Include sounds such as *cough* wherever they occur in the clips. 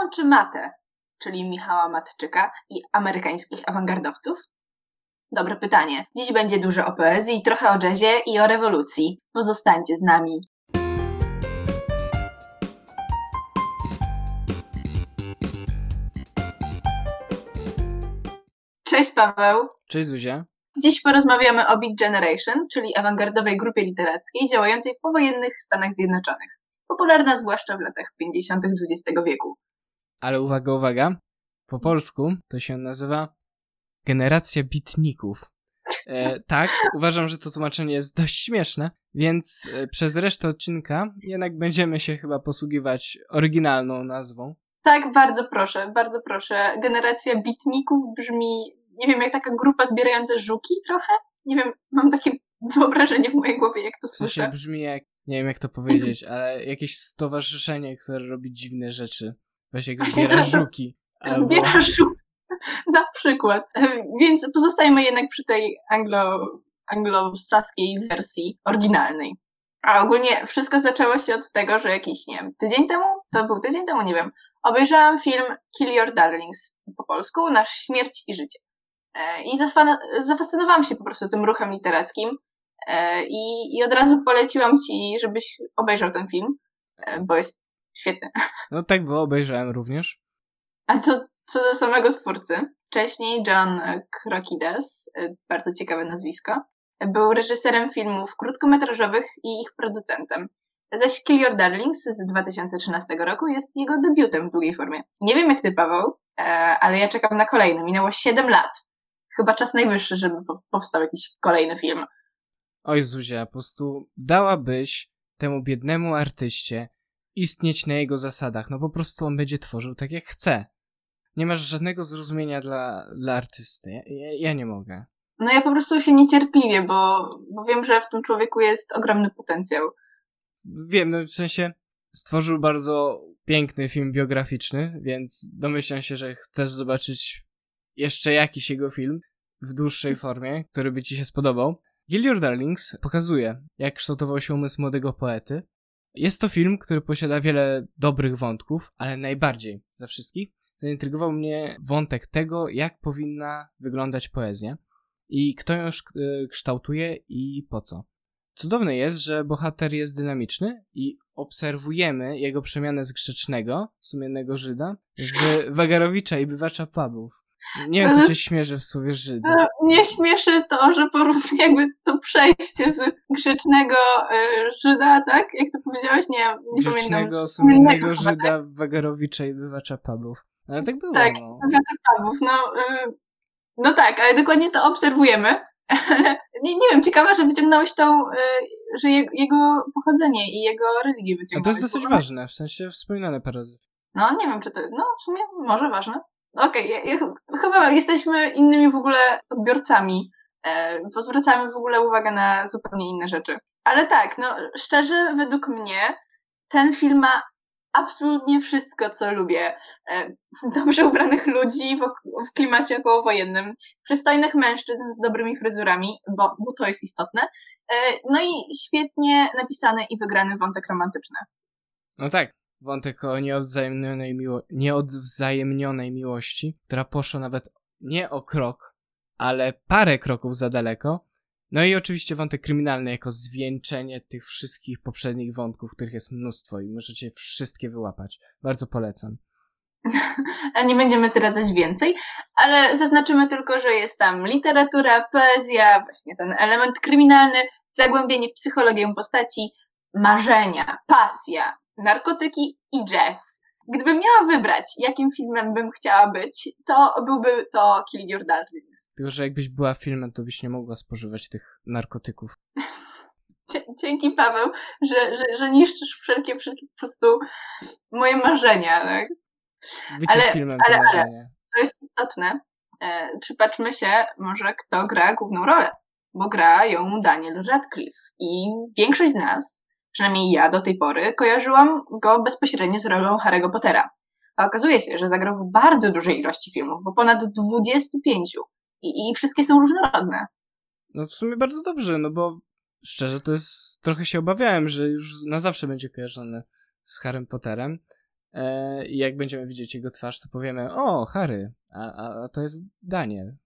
łączy Matę, czyli Michała Matczyka i amerykańskich awangardowców? Dobre pytanie. Dziś będzie dużo o poezji, trochę o jazzie i o rewolucji. Pozostańcie z nami. Cześć Paweł. Cześć Zuzia. Dziś porozmawiamy o Big Generation, czyli awangardowej grupie literackiej działającej w powojennych Stanach Zjednoczonych. Popularna zwłaszcza w latach 50. XX wieku. Ale uwaga, uwaga. Po polsku to się nazywa generacja bitników. E, tak, uważam, że to tłumaczenie jest dość śmieszne, więc e, przez resztę odcinka jednak będziemy się chyba posługiwać oryginalną nazwą. Tak, bardzo proszę, bardzo proszę. Generacja bitników brzmi, nie wiem, jak taka grupa zbierająca żuki trochę? Nie wiem, mam takie wyobrażenie w mojej głowie, jak to W słyszę. sensie brzmi jak, nie wiem jak to powiedzieć, ale jakieś stowarzyszenie, które robi dziwne rzeczy. Weź jak *laughs* zbiera żuki. Albo... Zbiera żuk. *laughs* Na przykład. *laughs* Więc pozostajemy jednak przy tej anglo, anglosaskiej wersji oryginalnej. A ogólnie wszystko zaczęło się od tego, że jakiś, nie wiem, tydzień temu, to był tydzień temu, nie wiem, obejrzałam film Kill Your Darlings po polsku, Nasz śmierć i życie. E, I zafascynowałam się po prostu tym ruchem literackim e, i, i od razu poleciłam ci, żebyś obejrzał ten film, e, bo jest świetny. No tak było, obejrzałem również. A to co do samego twórcy. Wcześniej John Krokides, y, bardzo ciekawe nazwisko, był reżyserem filmów krótkometrażowych i ich producentem. Zaś Kill Your Darlings z 2013 roku jest jego debiutem w długiej formie. Nie wiem jak ty, Paweł, e, ale ja czekam na kolejny. Minęło 7 lat. Chyba czas najwyższy, żeby po- powstał jakiś kolejny film. Oj Zuzia, po prostu dałabyś temu biednemu artyście istnieć na jego zasadach. No po prostu on będzie tworzył tak jak chce. Nie masz żadnego zrozumienia dla, dla artysty. Ja, ja, ja nie mogę. No ja po prostu się niecierpliwię, bo, bo wiem, że w tym człowieku jest ogromny potencjał. Wiem, no w sensie stworzył bardzo piękny film biograficzny, więc domyślam się, że chcesz zobaczyć jeszcze jakiś jego film w dłuższej formie, który by ci się spodobał. Your Darlings pokazuje, jak kształtował się umysł młodego poety. Jest to film, który posiada wiele dobrych wątków, ale najbardziej ze wszystkich zaintrygował mnie wątek tego, jak powinna wyglądać poezja i kto ją y, kształtuje i po co. Cudowne jest, że bohater jest dynamiczny i obserwujemy jego przemianę z grzecznego, sumiennego Żyda w Wagarowicza i bywacza pubów. Nie wiem, co cię śmierzy w słowie Żyd. No, Mnie śmieszy to, że porównuję jakby to przejście z grzecznego y, Żyda, tak? Jak to powiedziałeś? Nie, nie pamiętam. Grzecznego, sumiennego chyba, tak? Żyda w Wagarowicza i bywacza pubów. Ale tak było, Tak, no. Pawłów, no, y, no tak, ale dokładnie to obserwujemy. *laughs* Ale nie, nie wiem, ciekawe, że wyciągnąłeś tą, że je, jego pochodzenie i jego religię A wyciągnąłeś. to jest dosyć ważne, w sensie wspominane parę razy. No, nie wiem, czy to, no w sumie może ważne. Okej, ja, ja, ch- chyba jesteśmy innymi w ogóle odbiorcami, e, bo zwracamy w ogóle uwagę na zupełnie inne rzeczy. Ale tak, no szczerze, według mnie ten film ma absolutnie wszystko, co lubię. E, dobrze ubranych ludzi w, w klimacie okołowojennym, przystojnych mężczyzn z dobrymi fryzurami, bo, bo to jest istotne, e, no i świetnie napisany i wygrany wątek romantyczny. No tak, wątek o nieodwzajemnionej, miło- nieodwzajemnionej miłości, która poszła nawet nie o krok, ale parę kroków za daleko. No i oczywiście wątek kryminalny jako zwieńczenie tych wszystkich poprzednich wątków, których jest mnóstwo i możecie wszystkie wyłapać. Bardzo polecam. *laughs* A nie będziemy zdradzać więcej, ale zaznaczymy tylko, że jest tam literatura, poezja, właśnie ten element kryminalny, zagłębienie w psychologię postaci, marzenia, pasja, narkotyki i jazz. Gdybym miała wybrać, jakim filmem bym chciała być, to byłby to Kill Your Darlings. Tylko, że jakbyś była filmem, to byś nie mogła spożywać tych narkotyków. Dzięki Paweł, że, że, że niszczysz wszelkie, wszelkie po prostu moje marzenia. Tak? Bycie Ale- filmem ale- to ale- co jest istotne, e, przypatrzmy się może kto gra główną rolę, bo gra ją Daniel Radcliffe i większość z nas, przynajmniej ja do tej pory, kojarzyłam go bezpośrednio z rolą Harry'ego Pottera. A okazuje się, że zagrał w bardzo dużej ilości filmów, bo ponad 25 i, i wszystkie są różnorodne. No w sumie bardzo dobrze, no bo szczerze to jest, trochę się obawiałem, że już na zawsze będzie kojarzony z Harrym Potterem, E, I jak będziemy widzieć jego twarz, to powiemy, o, Harry, a, a, a to jest Daniel.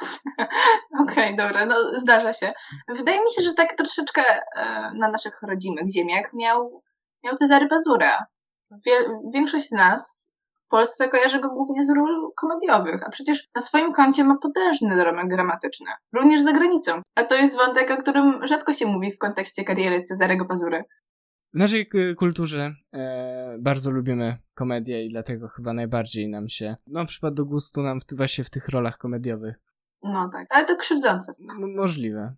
*laughs* Okej, okay, dobra, no zdarza się. Wydaje mi się, że tak troszeczkę e, na naszych rodzimych ziemiach miał, miał Cezary Bazura. Wie, większość z nas w Polsce kojarzy go głównie z ról komediowych, a przecież na swoim koncie ma potężny dorobek dramatyczny, również za granicą. A to jest wątek, o którym rzadko się mówi w kontekście kariery Cezarego Bazury. W naszej kulturze e, bardzo lubimy komedię i dlatego chyba najbardziej nam się, no przypadł do gustu nam w, właśnie w tych rolach komediowych. No tak, ale to krzywdzące. No, możliwe.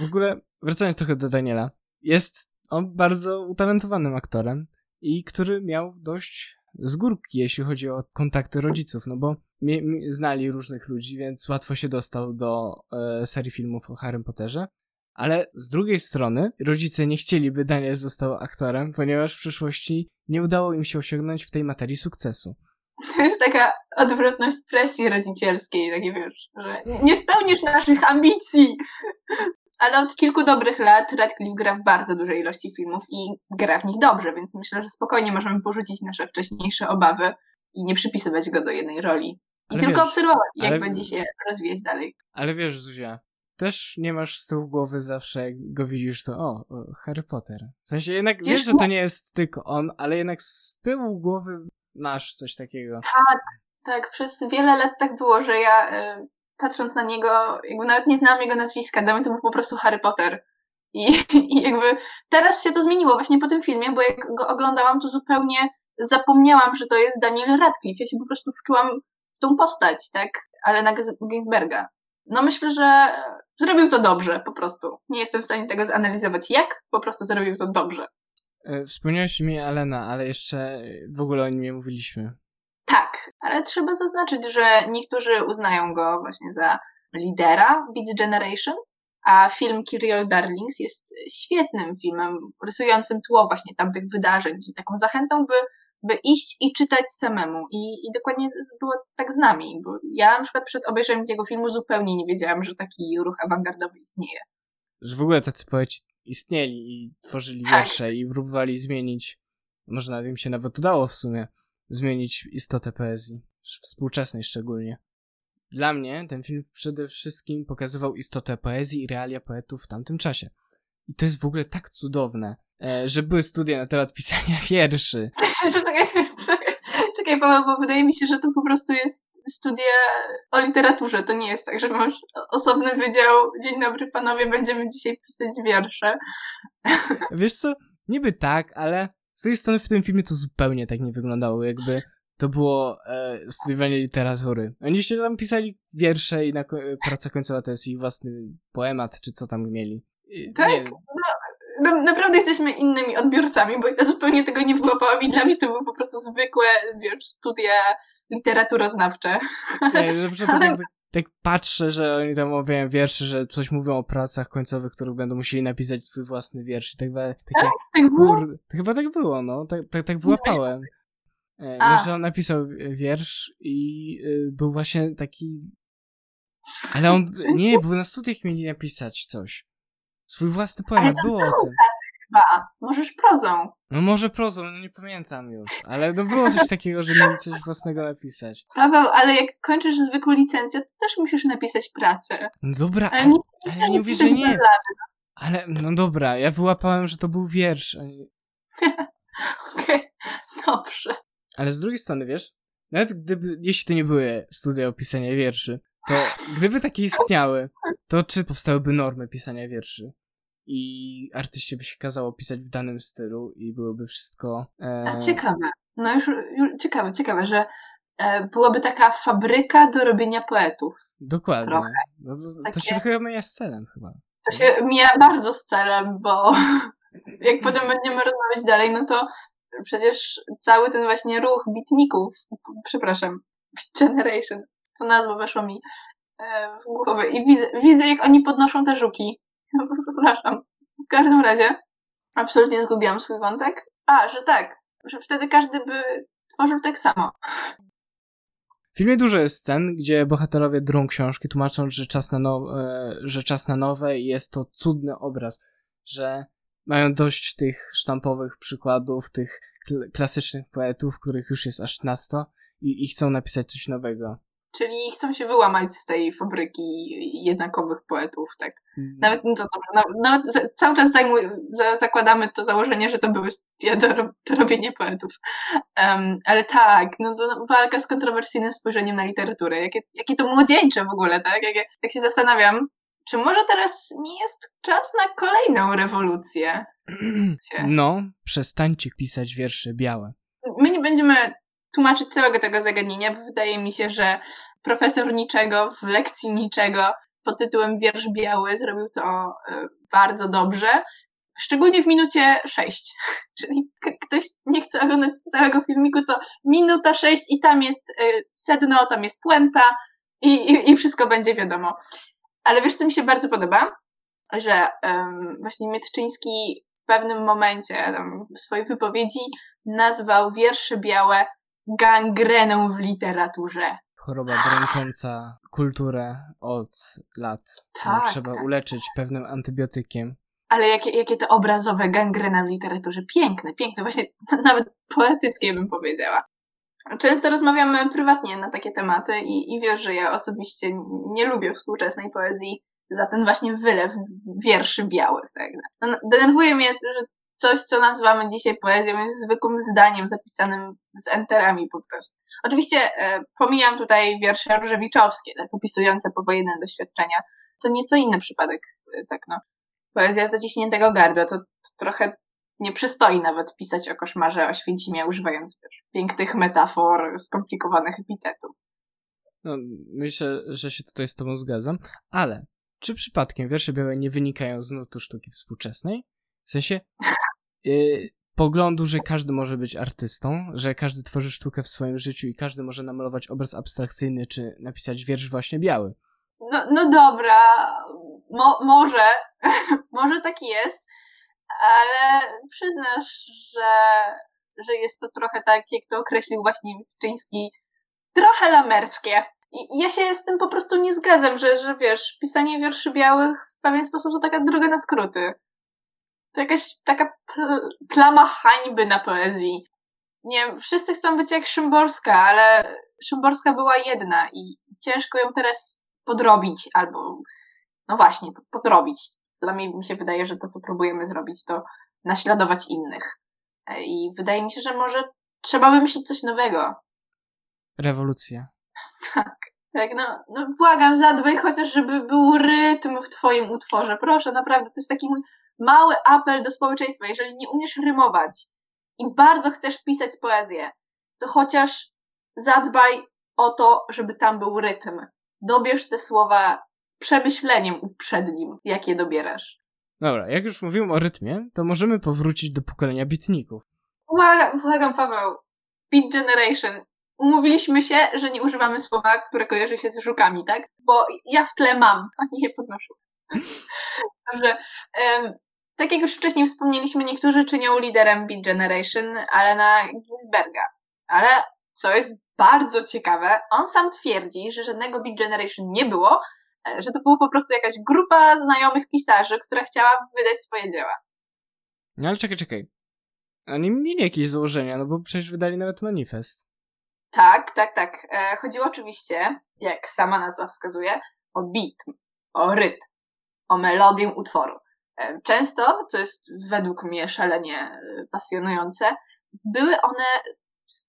W ogóle, wracając trochę do Daniela, jest on bardzo utalentowanym aktorem i który miał dość z górki, jeśli chodzi o kontakty rodziców, no bo mi, mi, znali różnych ludzi, więc łatwo się dostał do e, serii filmów o Harrym Potterze. Ale z drugiej strony rodzice nie chcieliby Daniel został aktorem, ponieważ w przyszłości nie udało im się osiągnąć w tej materii sukcesu. To jest taka odwrotność presji rodzicielskiej, takie wiesz, że nie spełnisz naszych ambicji. Ale od kilku dobrych lat Radcliffe gra w bardzo dużej ilości filmów i gra w nich dobrze, więc myślę, że spokojnie możemy porzucić nasze wcześniejsze obawy i nie przypisywać go do jednej roli. I ale tylko wiesz, obserwować, jak ale... będzie się rozwijać dalej. Ale wiesz, Zuzia, też nie masz z tyłu głowy zawsze, jak go widzisz, to o, Harry Potter. W sensie jednak wiesz, wiesz że to nie jest tylko on, ale jednak z tyłu głowy masz coś takiego. Tak, tak. Przez wiele lat tak było, że ja y, patrząc na niego, jakby nawet nie znałam jego nazwiska, dla mnie to był po prostu Harry Potter. I, *laughs* I jakby teraz się to zmieniło właśnie po tym filmie, bo jak go oglądałam, to zupełnie zapomniałam, że to jest Daniel Radcliffe. Ja się po prostu wczułam w tą postać, tak? Alena Ginsberga. No myślę, że zrobił to dobrze, po prostu. Nie jestem w stanie tego zanalizować jak, po prostu zrobił to dobrze. E, wspomniałeś mi Alena, ale jeszcze w ogóle o nim nie mówiliśmy. Tak, ale trzeba zaznaczyć, że niektórzy uznają go właśnie za lidera Beat Generation, a film Kirill Darlings jest świetnym filmem, rysującym tło właśnie tamtych wydarzeń i taką zachętą, by, by iść i czytać samemu. I, I dokładnie było tak z nami, bo ja na przykład przed obejrzeniem tego filmu zupełnie nie wiedziałam, że taki ruch awangardowy istnieje. Że w ogóle tacy poeci istnieli i tworzyli tak. wiersze i próbowali zmienić, może nawet im się nawet udało w sumie, zmienić istotę poezji, współczesnej szczególnie. Dla mnie ten film przede wszystkim pokazywał istotę poezji i realia poetów w tamtym czasie. I to jest w ogóle tak cudowne, e, że były studia na temat pisania *laughs* wierszy. *laughs* czekaj, czekaj, czekaj Paweł, bo wydaje mi się, że to po prostu jest studia o literaturze. To nie jest tak, że masz osobny wydział. Dzień dobry panowie, będziemy dzisiaj pisać wiersze. Wiesz co, niby tak, ale z tej strony w tym filmie to zupełnie tak nie wyglądało, jakby to było e, studiowanie literatury. Oni się tam pisali wiersze i na, praca końcowa to jest ich własny poemat, czy co tam mieli. I, tak? Nie. No, no, naprawdę jesteśmy innymi odbiorcami, bo ja zupełnie tego nie wyłapałam i dla mnie to były po prostu zwykłe, wiesz, studia literaturoznawcze. Nie, że *laughs* ale... tak, tak patrzę, że oni tam omawiają wiersze, że coś mówią o pracach końcowych, których będą musieli napisać swój własny wiersz i tak dalej. Takie, tak, tak kur... To chyba tak było, no. Tak, tak, tak wyłapałem. E, no, że on napisał wiersz i y, był właśnie taki... Ale on... Nie, był na studiach mieli napisać coś. Swój własny poemat, było o tym chyba. Możesz prozą. No może prozą, no nie pamiętam już. Ale no było coś *laughs* takiego, że mieli coś własnego napisać. Paweł, ale jak kończysz zwykłą licencję, to też musisz napisać pracę. No dobra, ale, nie, ale ja nie mówię, że nie. Ale, no dobra, ja wyłapałem, że to był wiersz. *laughs* Okej, okay, dobrze. Ale z drugiej strony, wiesz, nawet gdyby, jeśli to nie były studia o pisania wierszy, to gdyby takie istniały, to czy powstałyby normy pisania wierszy? I artyście by się kazało pisać w danym stylu i byłoby wszystko... E... A ciekawe. No już, już ciekawe, ciekawe, że e, byłaby taka fabryka do robienia poetów. Dokładnie. Trochę. No, to, Takie... to się trochę mija z celem chyba. To się mija bardzo z celem, bo *laughs* jak potem będziemy rozmawiać dalej, no to przecież cały ten właśnie ruch bitników, przepraszam, *laughs* Generation, to nazwa weszła mi e, w głowę i widzę, widzę jak oni podnoszą te żuki *laughs* Przepraszam. W każdym razie absolutnie zgubiłam swój wątek. A, że tak, że wtedy każdy by tworzył tak samo. W filmie dużo jest scen, gdzie bohaterowie drą książki, tłumacząc, że czas na, no, że czas na nowe i jest to cudny obraz, że mają dość tych sztampowych przykładów, tych kl klasycznych poetów, których już jest aż nadto i, i chcą napisać coś nowego. Czyli chcą się wyłamać z tej fabryki jednakowych poetów, tak? Mm. Nawet, no nawet, nawet cały czas zajmuj, za, zakładamy to założenie, że to były do, do robienia poetów. Um, ale tak, no to walka z kontrowersyjnym spojrzeniem na literaturę. Jakie, jakie to młodzieńcze w ogóle, tak? Jak, jak się zastanawiam, czy może teraz nie jest czas na kolejną rewolucję? *clears throat* No, przestańcie pisać wiersze białe. My nie będziemy tłumaczyć całego tego zagadnienia, bo wydaje mi się, że profesor niczego w lekcji niczego pod tytułem Wiersz Biały zrobił to e, bardzo dobrze. Szczególnie w minucie 6. *laughs* Czyli ktoś nie chce oglądać całego filmiku, to minuta 6 i tam jest e, sedno, tam jest puenta i, i, i wszystko będzie wiadomo. Ale wiesz, co mi się bardzo podoba? Że um, właśnie Mietczyński w pewnym momencie tam, w swojej wypowiedzi nazwał wiersze białe gangreną w literaturze. Choroba dręcząca kulturę od lat. Tak, trzeba tak. uleczyć pewnym antybiotykiem. Ale jakie, jakie to obrazowe gangrena w literaturze. Piękne, piękne. Właśnie *laughs* nawet poetyckie bym powiedziała. Często rozmawiamy prywatnie na takie tematy i, i wiesz, że ja osobiście nie lubię współczesnej poezji za ten właśnie wylew wierszy białych. Tak? No, denerwuje mnie, że coś, co nazywamy dzisiaj poezją, jest zwykłym zdaniem zapisanym z enterami po prostu. Oczywiście e, pomijam tutaj wiersze różewiczowskie, tak, opisujące powojenne doświadczenia. To nieco inny przypadek, e, tak no. Poezja zaciśniętego gardła to, to trochę nie przystoi nawet pisać o koszmarze o Święcimie, używając wiesz, pięknych metafor, skomplikowanych epitetów. No, myślę, że się tutaj z tobą zgadzam, ale czy przypadkiem wiersze białe nie wynikają z nutu sztuki współczesnej? W sensie yy, poglądu, że każdy może być artystą, że każdy tworzy sztukę w swoim życiu i każdy może namalować obraz abstrakcyjny, czy napisać wiersz właśnie biały. No, no dobra, Mo, może, *laughs* może tak jest, ale przyznasz, że, że jest to trochę tak, jak to określił właśnie Witczyński, trochę lamerskie. I ja się z tym po prostu nie zgadzam, że, że wiesz, pisanie wierszy białych w pewien sposób to taka droga na skróty. To jakaś taka pl plama hańby na poezji. Nie wiem, wszyscy chcą być jak Szymborska, ale Szymborska była jedna i ciężko ją teraz podrobić albo, no właśnie, podrobić. Dla mnie mi się wydaje, że to, co próbujemy zrobić, to naśladować innych. I wydaje mi się, że może trzeba wymyślić coś nowego. Rewolucja. *laughs* Tak. Tak, no, no błagam, zadbaj chociaż, żeby był rytm w twoim utworze. Proszę, naprawdę, to jest taki mój mały apel do społeczeństwa. Jeżeli nie umiesz rymować i bardzo chcesz pisać poezję, to chociaż zadbaj o to, żeby tam był rytm. Dobierz te słowa przemyśleniem uprzednim, jakie dobierasz. Dobra, jak już mówiłem o rytmie, to możemy powrócić do pokolenia bitników. Błagam, błagam Paweł. Beat Generation. Umówiliśmy się, że nie używamy słowa, które kojarzy się z żukami, tak? Bo ja w tle mam, a nie podnoszę. *laughs* Dobrze. Um, tak jak już wcześniej wspomnieliśmy, niektórzy czynią liderem Beat Generation Alena Ginsberga. Ale co jest bardzo ciekawe, on sam twierdzi, że żadnego Beat Generation nie było, że to była po prostu jakaś grupa znajomych pisarzy, która chciała wydać swoje dzieła. No ale czekaj, czekaj. Oni mieli jakieś założenia, no bo przecież wydali nawet manifest. Tak, tak, tak. E, chodziło oczywiście, jak sama nazwa wskazuje, o beat, o rytm, o melodię utworu. Często, co jest według mnie szalenie e, pasjonujące, były one,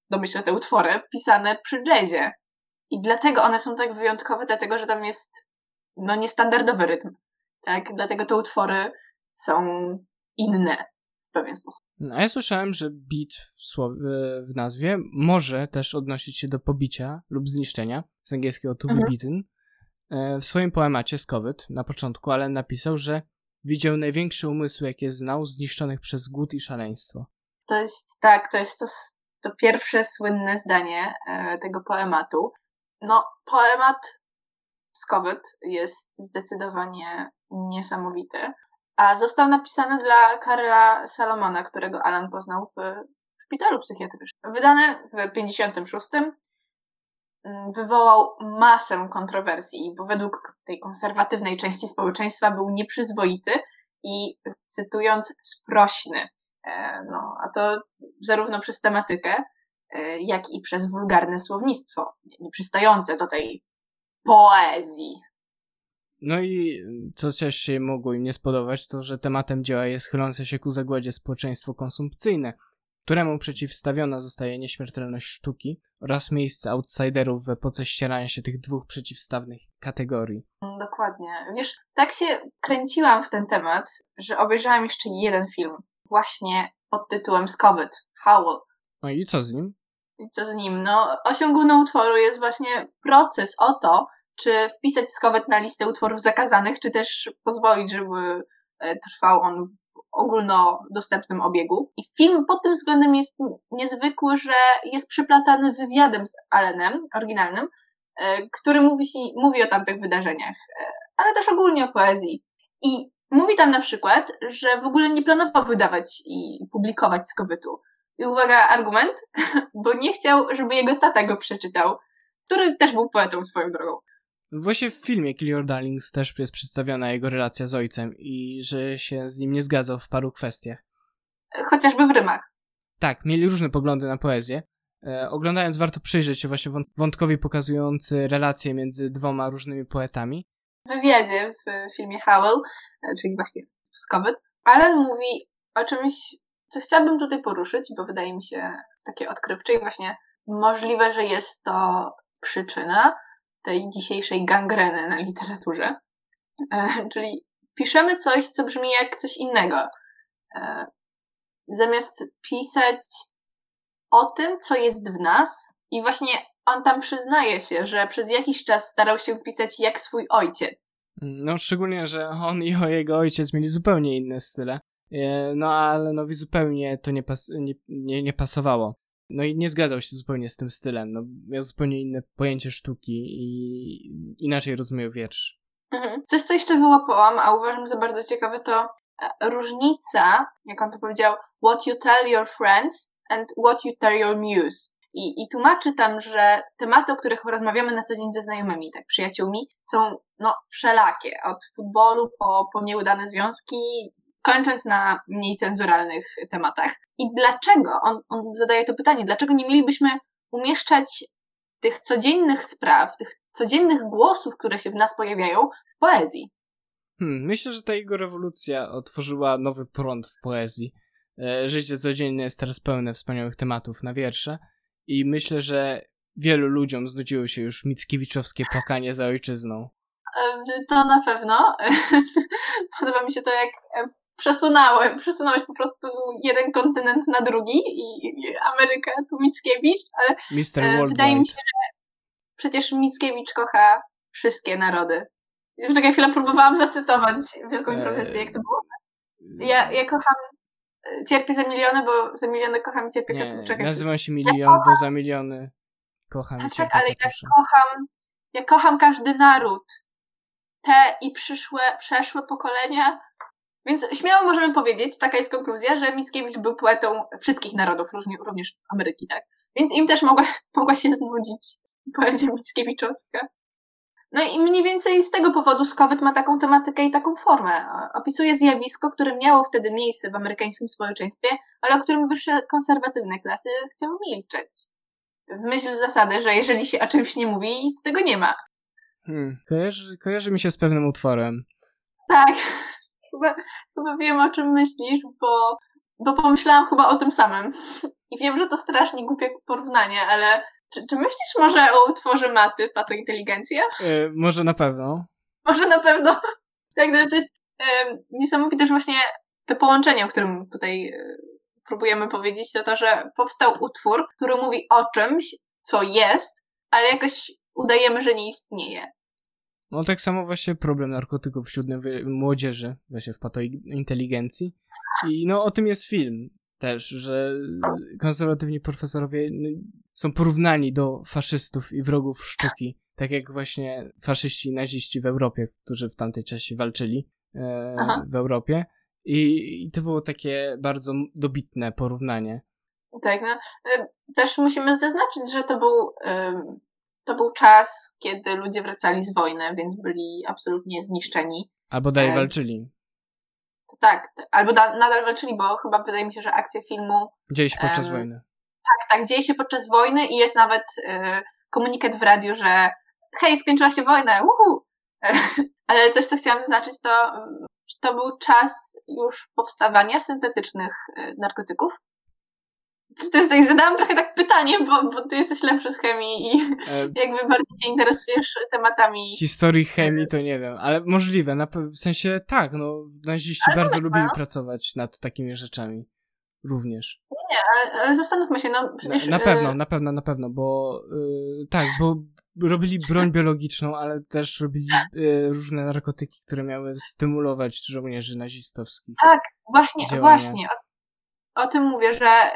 domyślę te utwory, pisane przy jazzie. I dlatego one są tak wyjątkowe, dlatego że tam jest no niestandardowy rytm. Tak? Dlatego te utwory są inne w pewien sposób. No, a ja słyszałem, że beat w, słowie, w nazwie może też odnosić się do pobicia lub zniszczenia, z angielskiego to be Mhm. beaten. E, W swoim poemacie Skowyt na początku Allen napisał, że widział największe umysły, jakie znał, zniszczonych przez głód i szaleństwo. To jest tak, to jest to, to pierwsze słynne zdanie e, tego poematu. No, poemat Skowyt jest zdecydowanie niesamowity, a został napisany dla Karyla Salomona, którego Alan poznał w szpitalu psychiatrycznym. Wydany w 56 mm, wywołał masę kontrowersji, bo według tej konserwatywnej części społeczeństwa był nieprzyzwoity i cytując sprośny. E, no, a to zarówno przez tematykę, e, jak i przez wulgarne słownictwo, nieprzystające do tej poezji. No i co też się mogło im nie spodobać, to że tematem dzieła jest chylące się ku zagładzie społeczeństwo konsumpcyjne, któremu przeciwstawiona zostaje nieśmiertelność sztuki oraz miejsce outsiderów w epoce ścierania się tych dwóch przeciwstawnych kategorii. Dokładnie. Wiesz, tak się kręciłam w ten temat, że obejrzałam jeszcze jeden film, właśnie pod tytułem Scovet, Howl. No i co z nim? I co z nim? No, osią główną utworu jest właśnie proces o to, czy wpisać Scovet na listę utworów zakazanych, czy też pozwolić, żeby e, trwał on w ogólnodostępnym obiegu. I film pod tym względem jest niezwykły, że jest przyplatany wywiadem z Allenem, oryginalnym, e, który mówi, mówi o tamtych wydarzeniach, e, ale też ogólnie o poezji. I mówi tam na przykład, że w ogóle nie planował wydawać i publikować Skowytu. I uwaga, argument, *laughs* bo nie chciał, żeby jego tata go przeczytał, który też był poetą swoją drogą. Właśnie w filmie Kill Your Darlings też jest przedstawiona jego relacja z ojcem i że się z nim nie zgadzał w paru kwestiach. Chociażby w rymach. Tak, mieli różne poglądy na poezję. E, oglądając warto przyjrzeć się właśnie wątkowi pokazujący relacje między dwoma różnymi poetami. W wywiadzie w filmie Howell, e, czyli właśnie w Scoville, Alan mówi o czymś, co chciałabym tutaj poruszyć, bo wydaje mi się takie odkrywcze i właśnie możliwe, że jest to przyczyna, tej dzisiejszej gangreny na literaturze. E, czyli piszemy coś, co brzmi jak coś innego. E, zamiast pisać o tym, co jest w nas, i właśnie on tam przyznaje się, że przez jakiś czas starał się pisać jak swój ojciec. No, szczególnie, że on i jego ojciec mieli zupełnie inne style. E, no, ale nowi zupełnie to nie, pas nie, nie, nie pasowało. No i nie zgadzał się zupełnie z tym stylem. No, miał zupełnie inne pojęcie sztuki i inaczej rozumiał wiersz. Mhm. Coś, co jeszcze wyłapałam, a uważam za bardzo ciekawe, to e, różnica, jak on to powiedział, what you tell your friends and what you tell your muse. I, I tłumaczy tam, że tematy, o których rozmawiamy na co dzień ze znajomymi, tak przyjaciółmi, są no wszelakie. Od futbolu po, po nieudane związki, kończąc na mniej cenzuralnych tematach. I dlaczego, on, on zadaje to pytanie, dlaczego nie mielibyśmy umieszczać tych codziennych spraw, tych codziennych głosów, które się w nas pojawiają, w poezji? Hmm, myślę, że ta jego rewolucja otworzyła nowy prąd w poezji. E, życie codzienne jest teraz pełne wspaniałych tematów na wiersze i myślę, że wielu ludziom znudziło się już Mickiewiczowskie płakanie za ojczyzną. E, to na pewno. *laughs* Podoba mi się to, jak przesunąłem, przesunąłeś po prostu jeden kontynent na drugi i Ameryka, tu Mickiewicz, ale Mr. wydaje mi się, że przecież Mickiewicz kocha wszystkie narody. Już taka chwila próbowałam zacytować Wielką Improwizację, jak to było. Ja, ja kocham e, Cierpię za miliony, bo za miliony kocham i cierpię Nie, Czekaj, nazywam się Milion, ja kocham... bo za miliony kocham tak, i cierpię Tak, ale ja kocham, ja kocham każdy naród. Te i przyszłe, przeszłe pokolenia więc śmiało możemy powiedzieć, taka jest konkluzja, że Mickiewicz był poetą wszystkich narodów, również Ameryki, tak? Więc im też mogła, *laughs* mogła się znudzić poezja Mickiewiczowska. No i mniej więcej z tego powodu Skowyt ma taką tematykę i taką formę. Opisuje zjawisko, które miało wtedy miejsce w amerykańskim społeczeństwie, ale o którym wyższe konserwatywne klasy chciały milczeć. W myśl zasady, że jeżeli się o czymś nie mówi, to tego nie ma. Hmm, kojarzy, kojarzy mi się z pewnym utworem. Tak, chyba, chyba wiem, o czym myślisz, bo, bo pomyślałam chyba o tym samym. I wiem, że to strasznie głupie porównanie, ale czy, czy myślisz może o utworze Maty, Pato Inteligencja? Yy, może na pewno. Może na pewno. *laughs* tak, no to jest yy, niesamowite, że właśnie to połączenie, o którym tutaj yy, próbujemy powiedzieć, to to, że powstał utwór, który mówi o czymś, co jest, ale jakoś udajemy, że nie istnieje. No tak samo właśnie problem narkotyków wśród młodzieży, właśnie w inteligencji. I no o tym jest film też, że konserwatywni profesorowie no, są porównani do faszystów i wrogów sztuki. Tak jak właśnie faszyści i naziści w Europie, którzy w tamtej czasie walczyli e, w Europie. I, I to było takie bardzo dobitne porównanie. Tak, no. E, też musimy zaznaczyć, że to był to był czas, kiedy ludzie wracali z wojny, więc byli absolutnie zniszczeni. Albo dalej e, walczyli. Tak, albo da, nadal walczyli, bo chyba wydaje mi się, że akcja filmu. Dzieje się podczas um, wojny. Tak, tak, dzieje się podczas wojny i jest nawet y, komunikat w radiu, że hej, skończyła się wojna, uhu! *laughs* Ale coś, co chciałam zaznaczyć, to to był czas już powstawania syntetycznych narkotyków. To jest tak, zadałam trochę tak pytanie, bo, bo ty jesteś lepszy z chemii i e... jakby bardziej się interesujesz tematami. Historii chemii to nie wiem, ale możliwe, na, w sensie tak, no naziści ale bardzo lubili no. pracować nad takimi rzeczami. Również. Nie, nie ale, ale zastanówmy się, no przecież... Na, na pewno, na pewno, na pewno, bo yy, tak, bo robili *laughs* broń biologiczną, ale też robili y, różne narkotyki, które miały stymulować żołnierzy nazistowskich. Tak, właśnie, działania. właśnie. O, tym mówię, że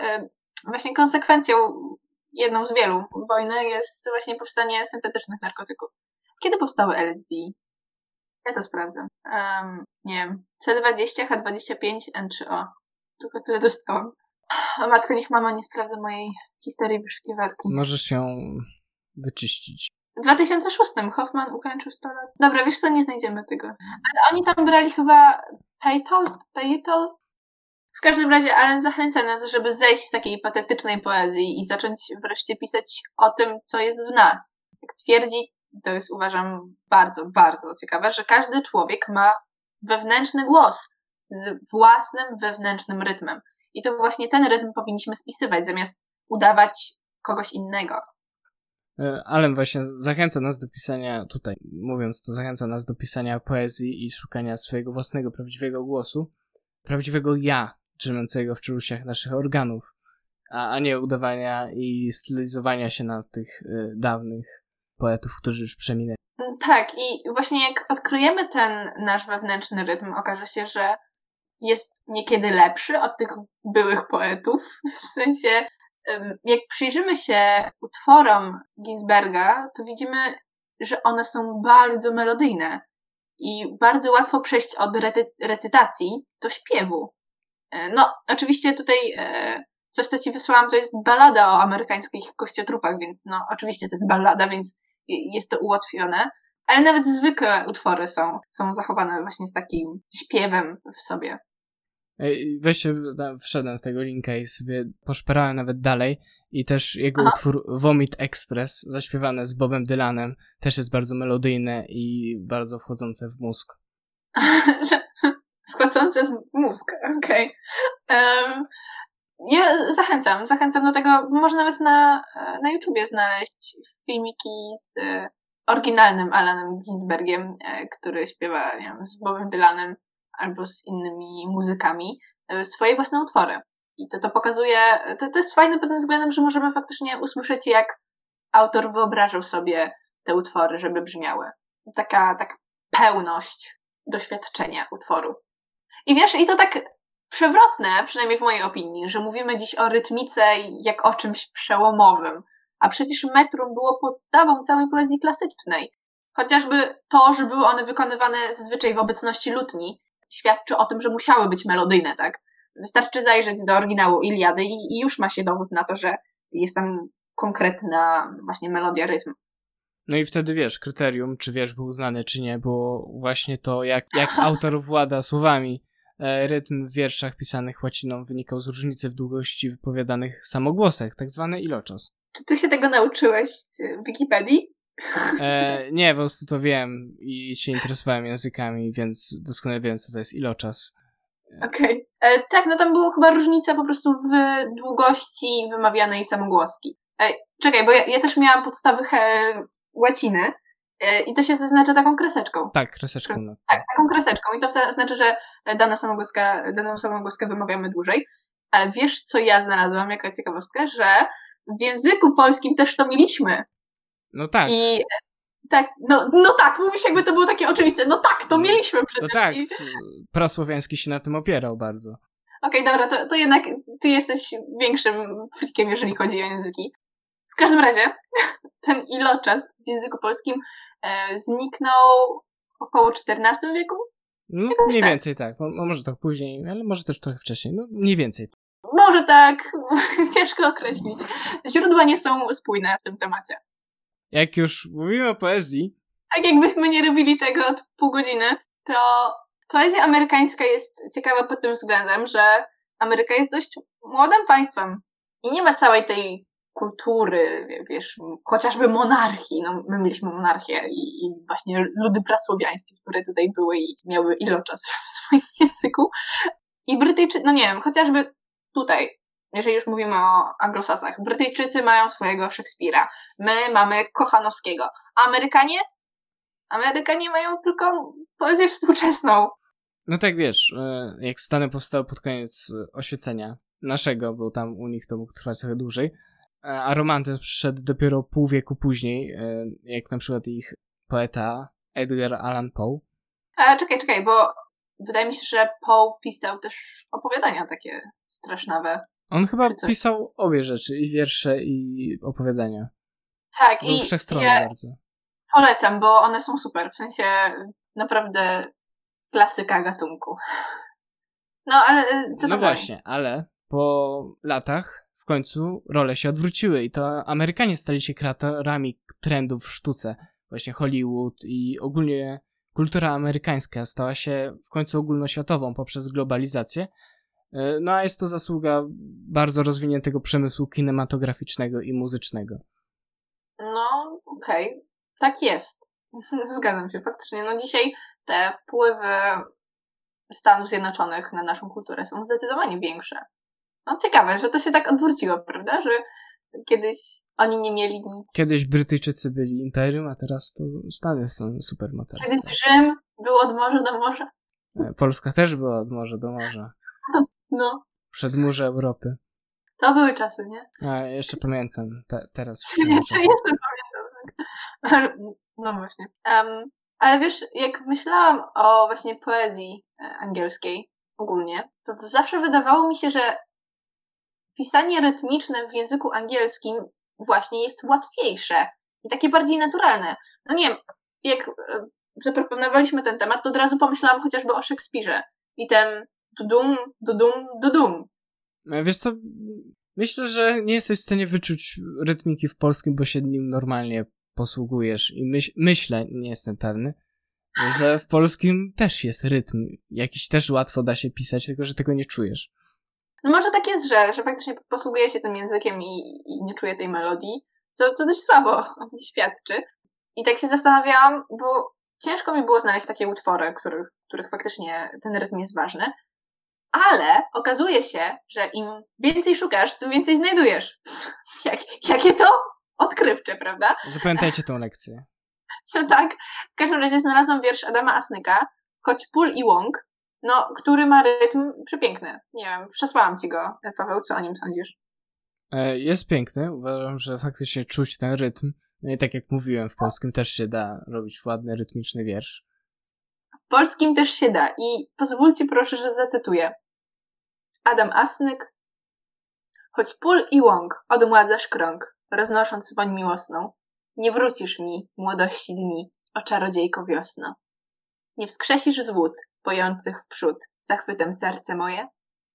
właśnie konsekwencją, jedną z wielu wojny jest właśnie powstanie syntetycznych narkotyków. Kiedy powstały LSD? Ja to sprawdzę. Um, nie wiem. C20, H25, N3O. Tylko tyle dostałam. A matko, niech mama nie sprawdza mojej historii wyszukiwarki. Możesz ją wyczyścić. W 2006 Hoffman ukończył 100 lat. Dobra, wiesz co, nie znajdziemy tego. Ale oni tam brali chyba Paytol? Paytol? W każdym razie Allen zachęca nas, żeby zejść z takiej patetycznej poezji i zacząć wreszcie pisać o tym, co jest w nas. Jak twierdzi, to jest uważam bardzo, bardzo ciekawe, że każdy człowiek ma wewnętrzny głos z własnym wewnętrznym rytmem. I to właśnie ten rytm powinniśmy spisywać, zamiast udawać kogoś innego. E, Alem właśnie zachęca nas do pisania, tutaj mówiąc to, zachęca nas do pisania poezji i szukania swojego własnego, prawdziwego głosu, prawdziwego ja, drzemiącego w czeluściach naszych organów, a, a nie udawania i stylizowania się na tych y, dawnych poetów, którzy już przeminęli. Tak, i właśnie jak odkryjemy ten nasz wewnętrzny rytm, okaże się, że jest niekiedy lepszy od tych byłych poetów, w sensie jak przyjrzymy się utworom Ginsberga, to widzimy, że one są bardzo melodyjne i bardzo łatwo przejść od recytacji do śpiewu. E, no, oczywiście tutaj e, coś, co ci wysłałam, to jest balada o amerykańskich kościotrupach, więc no, oczywiście to jest balada, więc jest to ułatwione. Ale nawet zwykłe utwory są, są zachowane właśnie z takim śpiewem w sobie. Weź wszedłem w tego linka i sobie poszperałem nawet dalej i też jego Aha. utwór Vomit Express, zaśpiewane z Bobem Dylanem, też jest bardzo melodyjne i bardzo wchodzące w mózg. *laughs* wchodzące w mózg, okej. Okay. Um, ja zachęcam, zachęcam do tego, można nawet na, na YouTubie znaleźć filmiki z e, oryginalnym Alanem Ginsbergiem, e, który śpiewa, nie wiem, z Bobem Dylanem albo z innymi muzykami e, swoje własne utwory. I to, to pokazuje, to, to jest fajne pod tym względem, że możemy faktycznie usłyszeć, jak autor wyobrażał sobie te utwory, żeby brzmiały. Taka, taka pełność doświadczenia utworu. I wiesz, i to tak przewrotne, przynajmniej w mojej opinii, że mówimy dziś o rytmice jak o czymś przełomowym. A przecież metrum było podstawą całej poezji klasycznej. Chociażby to, że były one wykonywane zazwyczaj w obecności lutni, świadczy o tym, że musiały być melodyjne, tak? Wystarczy zajrzeć do oryginału Iliady i, i już ma się dowód na to, że jest tam konkretna właśnie melodia, rytm. No i wtedy wiesz, kryterium, czy wiesz, był znany, czy nie, było właśnie to, jak, jak *laughs* autor włada słowami. E, rytm w wierszach pisanych łaciną wynikał z różnicy w długości wypowiadanych samogłosek, tak zwany iloczas. Czy ty się tego nauczyłeś z Wikipedii? E, nie, po prostu to wiem i się interesowałem językami, więc doskonale wiem, co to jest iloczas. Okej. Okay. E, tak, no tam była chyba różnica po prostu w długości wymawianej samogłoski. E, czekaj, bo ja, ja, też miałam podstawy he, łaciny e, i to się zaznacza taką kreseczką. Tak, kreseczką. No. Tak, taką kreseczką i to znaczy, że dana samogłoska, daną samogłoskę wymawiamy dłużej. Ale wiesz, co ja znalazłam, jaka ciekawostka, że w języku polskim też to mieliśmy. No tak. I tak, no, no tak, mówisz jakby to było takie oczywiste. No tak, to mieliśmy przecież. To tak, prasłowiański się na tym opierał bardzo. Okej, okay, dobra, to, to jednak ty jesteś większym frikiem, jeżeli chodzi o języki. W każdym razie, *laughs* ten iloczas w języku polskim e, zniknął około XIV wieku? No, mniej tak. więcej tak. Może tak później, ale może też trochę wcześniej. No, mniej więcej. Może tak, *laughs* ciężko określić. Źródła nie są spójne w tym temacie jak już mówimy o poezji. Tak jakbyśmy nie robili tego od pół godziny, to poezja amerykańska jest ciekawa pod tym względem, że Ameryka jest dość młodym państwem i nie ma całej tej kultury, wiesz, chociażby monarchii. No, my mieliśmy monarchię i, i właśnie ludy prasłowiańskie, które tutaj były i miały iloczas w swoim *laughs* języku. I Brytyjczycy, no nie wiem, chociażby tutaj, jeżeli już mówimy o anglosasach, Brytyjczycy mają swojego Szekspira, my mamy Kochanowskiego. Amerykanie? Amerykanie mają tylko poezję współczesną. No tak wiesz, e, jak Stany powstały pod koniec e, oświecenia naszego, bo tam u nich to mógł trwać trochę dłużej, a romantyzm przyszedł dopiero pół wieku później, jak na przykład ich poeta Edgar Allan Poe. A, czekaj, czekaj, bo wydaje mi się, że Poe pisał też opowiadania takie strasznawe. On chyba pisał obie rzeczy, i wiersze, i opowiadania. Tak, Był i wszechstronny ja bardzo. Polecam, bo one są super, w sensie naprawdę klasyka gatunku. No, ale y, co No właśnie, ale po latach w końcu role się odwróciły i to Amerykanie stali się kreatorami trendów w sztuce. Właśnie Hollywood i ogólnie kultura amerykańska stała się w końcu ogólnoświatową poprzez globalizację. Y, no a jest to zasługa bardzo rozwiniętego przemysłu kinematograficznego i muzycznego. No, okej. Okay. Tak jest. *laughs* Zgadzam się, faktycznie. No dzisiaj te wpływy Stanów Zjednoczonych na naszą kulturę są zdecydowanie większe. No ciekawe, że to się tak odwróciło, prawda? Że kiedyś oni nie mieli nic. Kiedyś Brytyjczycy byli imperium, a teraz to Stany są supermocarstwem. Kiedyś Rzym był od morza do morza. E, Polska też była od morza do morza. *laughs* No. Przedmurze Europy. To były czasy, nie? A, jeszcze pamiętam. Te, teraz *laughs* jeszcze, jeszcze pamiętam. *laughs* No właśnie. Um, ale wiesz, jak myślałam o właśnie poezji e, angielskiej ogólnie, to zawsze wydawało mi się, że pisanie rytmiczne w języku angielskim właśnie jest łatwiejsze i takie bardziej naturalne. No nie wiem, jak e, zaproponowaliśmy ten temat, to od razu pomyślałam chociażby o Szekspirze i ten dudum, dudum, dudum. E, wiesz co, myślę, że nie jesteś w stanie wyczuć rytmiki w polskim, bo się nim normalnie posługujesz i myśl, myślę, nie jestem pewny, że w polskim też jest rytm. Jakiś też łatwo da się pisać, tylko że tego nie czujesz. No może tak jest, że, że faktycznie posługuje się tym językiem i, i nie czuję tej melodii, co, co dość słabo *laughs* o mnie świadczy. I tak się zastanawiałam, bo ciężko mi było znaleźć takie utwory, których, których faktycznie ten rytm jest ważny. Ale okazuje się, że im więcej szukasz, tym więcej znajdujesz. *laughs* Jak, jakie to odkrywcze, prawda? Zapamiętajcie tą lekcję. Co *laughs* tak? W każdym razie znalazłam wiersz Adama Asnyka, choć pól i łąk, no, który ma rytm przepiękny. Nie wiem, przesłałam ci go, Paweł, co o nim sądzisz? E, jest piękny, uważam, że faktycznie czuć ten rytm. No i tak jak mówiłem, w polskim też się da robić ładny, rytmiczny wiersz. W polskim też się da i pozwólcie proszę, że zacytuję. Adam Asnyk, choć pól i łąk odmładzasz krąg, roznosząc woń miłosną, nie wrócisz mi, młodości dni, o czarodziejko wiosno. Nie wskrzesisz z wód, pojących w przód, zachwytem serce moje?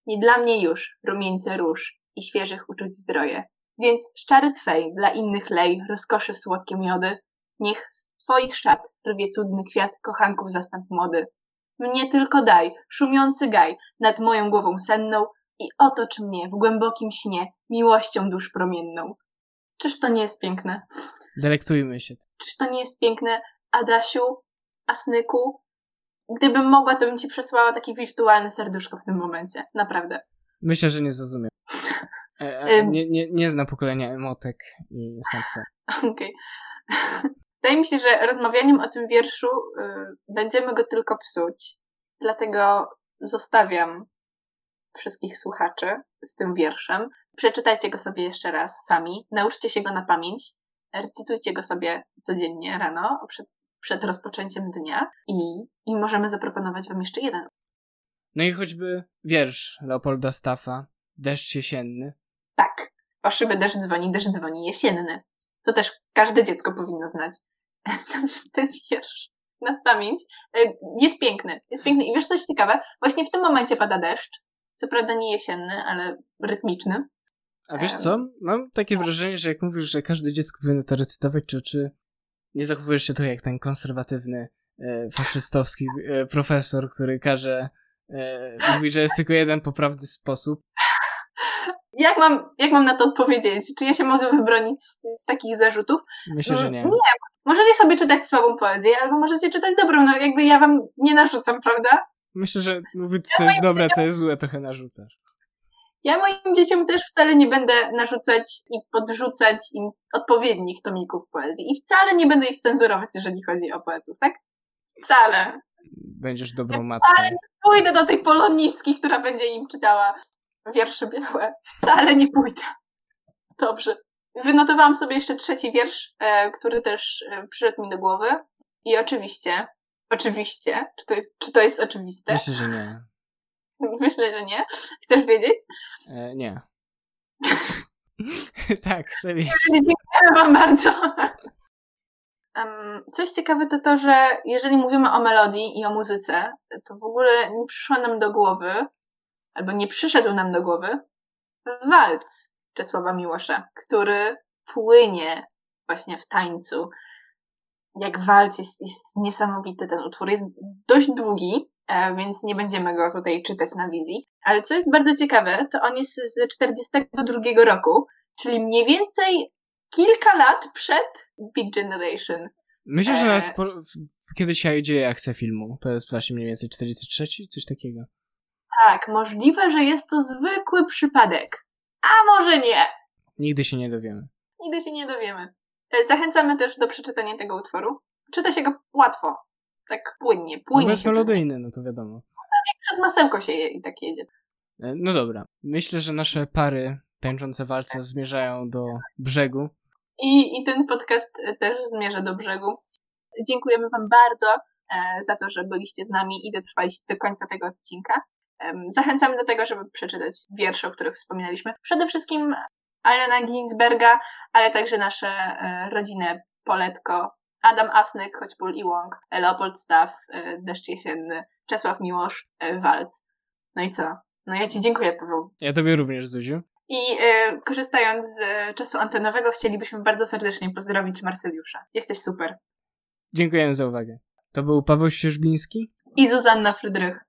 Nie dla mnie już rumieńce róż i świeżych uczuć zdroje. Więc szczary Twej dla innych lej rozkoszy słodkie miody. Niech z Twoich szat rwie cudny kwiat kochanków zastęp młody. Mnie tylko daj, szumiący gaj nad moją głową senną i otocz mnie w głębokim śnie miłością dusz promienną. Czyż to nie jest piękne? Delektujmy się. Czyż to nie jest piękne, Adasiu, Asnyku? Gdybym mogła, to bym ci przesłała takie wirtualne serduszko w tym momencie. Naprawdę. Myślę, że nie zrozumiem. *laughs* E, e, nie, nie, nie zna pokolenia emotek i smartfon. *laughs* Okej. Okay. Wydaje mi się, że rozmawianiem o tym wierszu y, będziemy go tylko psuć. Dlatego zostawiam wszystkich słuchaczy z tym wierszem. Przeczytajcie go sobie jeszcze raz sami. Nauczcie się go na pamięć recytujcie go sobie codziennie rano, przed, przed rozpoczęciem dnia i, i możemy zaproponować wam jeszcze jeden. No i choćby wiersz Leopolda Staffa, Deszcz jesienny. Tak, o szyby deszcz dzwoni, deszcz dzwoni jesienny. To też każde dziecko powinno znać *laughs* ten, ten wiersz na pamięć. E, jest piękny, jest piękny. I wiesz coś ciekawe? Właśnie w tym momencie pada deszcz. Co prawda nie jesienny, ale rytmiczny. A wiesz co? Mam takie wrażenie, że jak mówisz, że każde dziecko powinno to recytować, czy, czy nie zachowujesz się trochę jak ten konserwatywny e, faszystowski e, profesor, który każe, e, mówi, że jest tylko jeden poprawny sposób. Jak mam, jak mam na to odpowiedzieć? Czy ja się mogę wybronić z, z takich zarzutów? Myślę, że nie. Nie, możecie sobie czytać słabą poezję, albo możecie czytać dobrą, no jakby ja wam nie narzucam, prawda? Myślę, że mówić, co jest dobre, co jest złe, trochę narzucasz. Ja moim dzieciom też wcale nie będę narzucać i podrzucać im odpowiednich tomików poezji. I wcale nie będę ich cenzurować, jeżeli chodzi o poetów, tak? Wcale. Będziesz dobrą matką. Wcale nie pójdę do tej polonistki, która będzie im czytała wiersze białe. Wcale nie pójdę. Dobrze. Wynotowałam sobie jeszcze trzeci wiersz, e, który też e, przyszedł mi do głowy. I oczywiście, oczywiście, czy to jest, czy to jest oczywiste? Myślę, że nie. *laughs* Myślę, że nie. Chcesz wiedzieć? E, nie. *laughs* tak, chcę wiedzieć. Dziękuję wam bardzo. Um, coś ciekawe to to, że jeżeli mówimy o melodii i o muzyce, to w ogóle nie przyszło nam do głowy, albo nie przyszedł nam do głowy walc Czesława Miłosza, który płynie właśnie w tańcu. Jak walc jest, jest niesamowity ten utwór. Jest dość długi, e, więc nie będziemy go tutaj czytać na wizji. Ale co jest bardzo ciekawe, to on jest z 42 roku, czyli mniej więcej kilka lat przed Big Generation. Myślę, że nawet po, kiedy się dzieje akcja filmu, to jest właśnie mniej więcej 43, coś takiego. Tak, możliwe, że jest to zwykły przypadek. A może nie. Nigdy się nie dowiemy. Nigdy się nie dowiemy. E, Zachęcamy też do przeczytania tego utworu. Czyta się go łatwo. Tak płynnie, No płynie. bo jest melodyjny, no to wiadomo. przez masełko się je i tak jedzie. E, No dobra. Myślę, że nasze pary tańczące walce zmierzają do brzegu. I, I ten podcast e, też zmierza do brzegu. Dziękujemy Wam bardzo za to, że byliście z nami i dotrwaliście do końca tego odcinka. Zachęcamy do tego, żeby przeczytać wiersze, o których wspominaliśmy. Przede wszystkim Alena Ginsberga, ale także nasze e, rodziny Poletko, Adam Asnyk, Choćból i Łąk, Leopold Staw, e, Deszcz Jesienny, Czesław Miłosz, e, Walc. No i co? No ja Ci dziękuję, Paweł. Ja tobie również, Zuziu. I e, korzystając z czasu antenowego, chcielibyśmy bardzo serdecznie pozdrowić Marceliusza. Jesteś super. Dziękujemy za uwagę. To był Paweł Ścieżbiński. I Zuzanna Frydrych.